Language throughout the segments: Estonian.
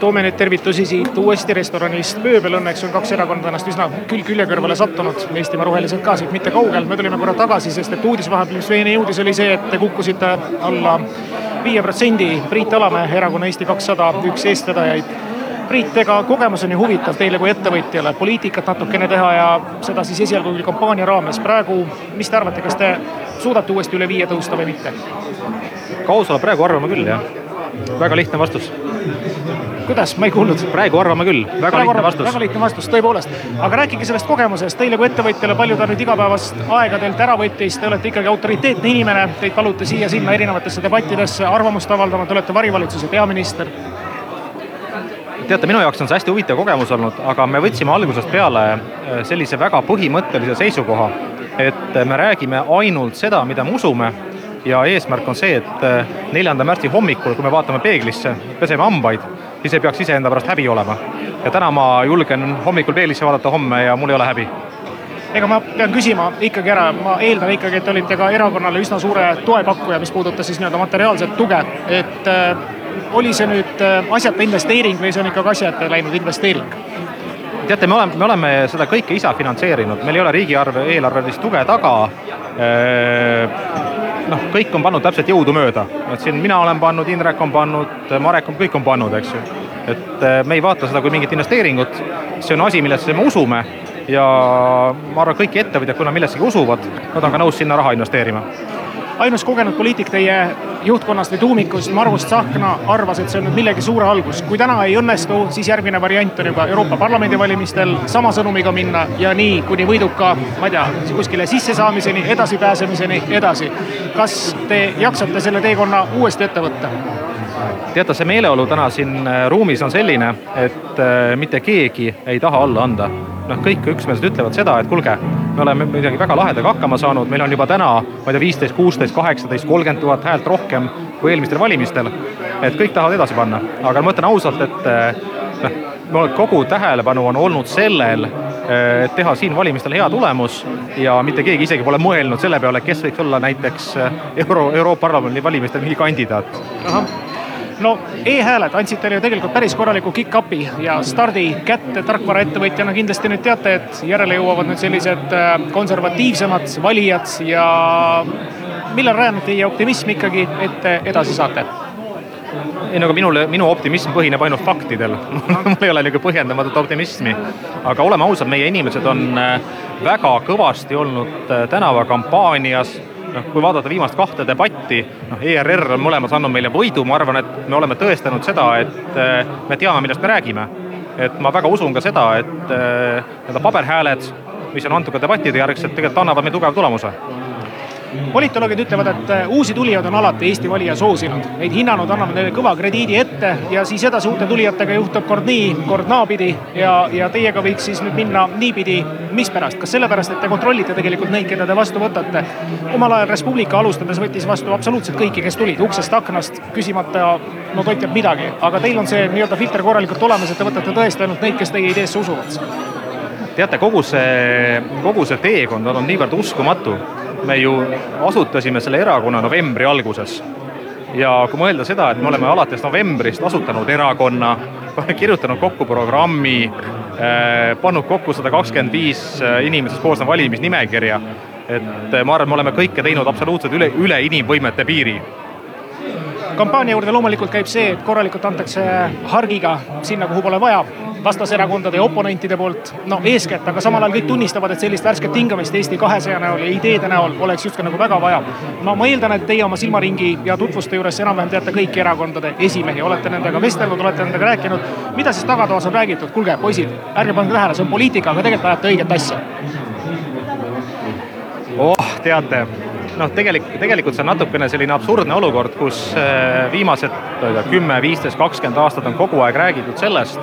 toome nüüd tervitusi siit uuesti restoranist Mööbel, õnneks on kaks erakonda ennast üsna külg külje kõrvale sattunud, Eestimaa Rohelised ka siit mitte kaugel, me tulime korra tagasi, sest et uudis vahepeal, mis meieni jõudis, oli see, et te kukkusite alla viie protsendi Priit Alamäe erakonna Eesti kakssada üks eestvedajaid. Priit, ega kogemus on ju huvitav teile kui ettevõtjale, poliitikat natukene teha ja seda siis esialgu küll kampaania raames. praegu, mis te arvate, kas te suudate uuesti üle viie tõusta või mitte? ka ausalt praegu arvame küll, jah. väga lihtne vastus kuidas, ma ei kuulnud? praegu arvame küll, väga lihtne vastus. väga lihtne vastus, tõepoolest. aga rääkige sellest kogemusest, teile kui ettevõtjale, palju ta nüüd igapäevast aega teilt ära võttis, te olete ikkagi autoriteetne inimene, teid paluti siia-sinna erinevatesse debattidesse. Arvamust avaldama, te olete varivalitsuse peaminister. Teate, minu jaoks on see hästi huvitav kogemus olnud, aga me võtsime algusest peale äh, sellise väga põhimõttelise seisukoha, et me räägime ainult seda, mida me usume. Ja eesmärk on see, et äh, neljanda märtsi hommikul, kui me vaatame peeglisse, peseme hambaid, siis ei peaks iseenda pärast häbi olema. ja täna ma julgen hommikul peeglisse vaadata homme ja mul ei ole häbi. Ega ma pean küsima ikkagi ära, ma eeldan ikkagi, et te olite ka erakonnale üsna suure toepakkuja, mis puudutas siis nii-öelda materiaalset tuge, et äh, oli see nüüd äh, asjata investeering või see on ikkagi asjata läinud investeering? teate, me oleme, me oleme seda kõike ise finantseerinud, meil ei ole riigiarve, eelarvelist tuge taga noh, kõik on pannud täpselt jõudumööda, et siin mina olen pannud, Indrek on pannud, Marek on, kõik on pannud, eks ju. et äh, me ei vaata seda kui mingit investeeringut, see on asi, millesse me usume. Ja ma arvan, kõik ettevõtjad, kui nad millessegi usuvad, nad on ka nõus sinna raha investeerima ainus kogenud poliitik teie juhtkonnast või tuumikust, Margus Tsahkna, arvas, et see on nüüd millegi suure algus. kui täna ei õnnestu, siis järgmine variant on juba Euroopa Parlamendi valimistel sama sõnumiga minna ja nii kuni võiduka, ma ei tea, kuskile sissesaamiseni, edasipääsemiseni, edasi. kas te jaksate selle teekonna uuesti ette võtta? teate, see meeleolu täna siin äh, ruumis on selline, et äh, mitte keegi ei taha alla anda. noh, kõik üksmeelselt ütlevad seda, et kuulge, me oleme midagi väga lahedaga hakkama saanud, meil on juba täna, ma ei tea, viisteist, kuusteist, kaheksateist, kolmkümmend tuhat häält rohkem kui eelmistel valimistel. et kõik tahavad edasi panna, aga ma ütlen ausalt, et eh, noh, kogu tähelepanu on olnud sellel, eh, et teha siin valimistel hea tulemus. Ja mitte keegi isegi pole mõelnud selle peale, kes võiks olla näiteks eh, Euro, Europarlamendi valimistel mingi kandidaat no e-hääled andsid teile ju tegelikult päris korraliku kick-up'i ja stardi kätte tarkvaraettevõtjana kindlasti nüüd teate, et järele jõuavad nüüd sellised äh, konservatiivsemad valijad ja millel rajaneb teie optimism ikkagi, et edasi saate? ei no aga minule, minu optimism põhineb ainult faktidel mul ei ole niisugune põhjendamatut optimismi. aga oleme ausad, meie inimesed on äh, väga kõvasti olnud äh, tänavakampaanias noh, kui vaadata viimast kahte debatti, noh, ERR on mõlemas andnud meile võidu, ma arvan, et me oleme tõestanud seda, et eh, me teame, millest me räägime. et ma väga usun ka seda, et eh, nii-öelda paberhääled, mis on antud ka debattide järgselt, tegelikult annavad meile tugeva tulemuse politoloogid ütlevad, et äh, uusi tulijaid on alati Eesti valija soosinud, neid hinnanud, annavad neile kõva krediidi ette ja siis edasi uute tulijatega juhtub kord nii, kord naapidi ja, ja teiega võiks siis nüüd minna niipidi, mispärast, kas sellepärast, et te kontrollite tegelikult neid, keda te vastu võtate? omal ajal Res Publica alustades võttis vastu absoluutselt kõiki, kes tulid uksest aknast, küsimata no tont teab midagi, aga teil on see nii-öelda filter korralikult olemas, et te võtate tõesti ainult neid, kes teie ideesse usuvad. Teate, kogu see, kogu see teekond on niivõrd uskumatu me ju asutasime selle erakonna novembri alguses. ja kui mõelda seda, et me oleme alates novembrist asutanud erakonna, kirjutanud kokku programmi eh,, pannud kokku sada kakskümmend viis eh, inimesest koosnev valimisnimekirja, et eh, ma arvan, me oleme kõike teinud absoluutselt üle, üle inimvõimete piiri kampaania juurde loomulikult käib see, et korralikult antakse hargiga sinna, kuhu pole vaja vastaserakondade ja oponentide poolt, no eeskätt, aga samal ajal kõik tunnistavad, et sellist värsket hingamist Eesti kahesaja näol ja ideede näol oleks justkui nagu väga vaja. no ma eeldan, et teie oma silmaringi ja tutvuste juures enam-vähem teate kõiki erakondade esimehi, olete nendega vestelnud, olete nendega rääkinud. mida siis tagatoas on räägitud, kuulge poisid, ärge pange tähele, see on poliitika, aga tegelikult ajate õiget asja. oh, teate noh, tegelik, tegelikult see on natukene selline absurdne olukord, kus äh, viimased, ma ei tea, kümme, viisteist, kakskümmend aastat on kogu aeg räägitud sellest,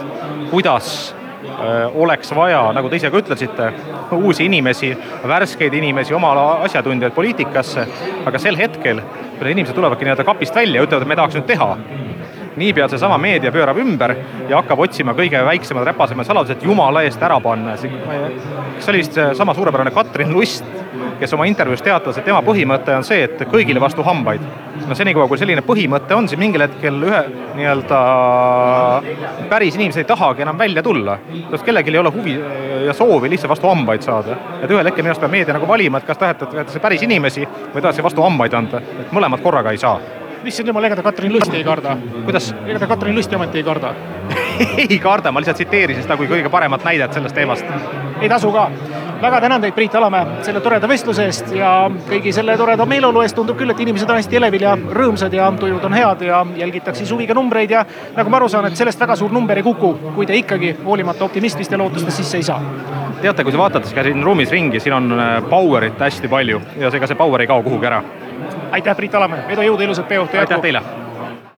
kuidas äh, oleks vaja, nagu te ise ka ütlesite, uusi inimesi, värskeid inimesi, oma asjatundjaid poliitikasse, aga sel hetkel, kui need inimesed tulevadki nii-öelda kapist välja ja ütlevad, et me tahaks nüüd teha, niipea seesama meedia pöörab ümber ja hakkab otsima kõige väiksemad räpasemad saladused jumala eest ära panna. see oli vist seesama suurepärane Katrin Lust, kes oma intervjuus teatas, et tema põhimõte on see, et kõigile vastu hambaid. no senikaua, kui selline põhimõte on, siis mingil hetkel ühe nii-öelda päris inimesed ei tahagi enam välja tulla. sest kellelgi ei ole huvi ja soovi lihtsalt vastu hambaid saada. et ühel hetkel minu arust peab meedia nagu valima, et kas tahetakse päris inimesi või tahetakse vastu hambaid anda, et mõlemat korraga ei saa issand jumal, ega ta Katrin Lusti ei karda. kuidas? ega ta Katrin Lusti ometi ei karda ei karda, ma lihtsalt tsiteerisin seda kui kõige paremat näidet sellest teemast. ei tasu ka. Väga tänan teid, Priit Alamäe, selle toreda vestluse eest ja kõigi selle toreda meeleolu eest. tundub küll, et inimesed on hästi elevil ja rõõmsad ja tujud on head ja jälgitakse siis huviga numbreid ja nagu ma aru saan, et sellest väga suur number ei kuku, kui te ikkagi hoolimata optimismist ja lootustest sisse ei saa teate, kui te vaatate siin ruumis ringi, siin on power'it hästi palju ja seega see power ei kao kuhugi ära aitäh, Priit Alamäe, edu, jõudu, ilusat peoõhtu jätku! aitäh teile!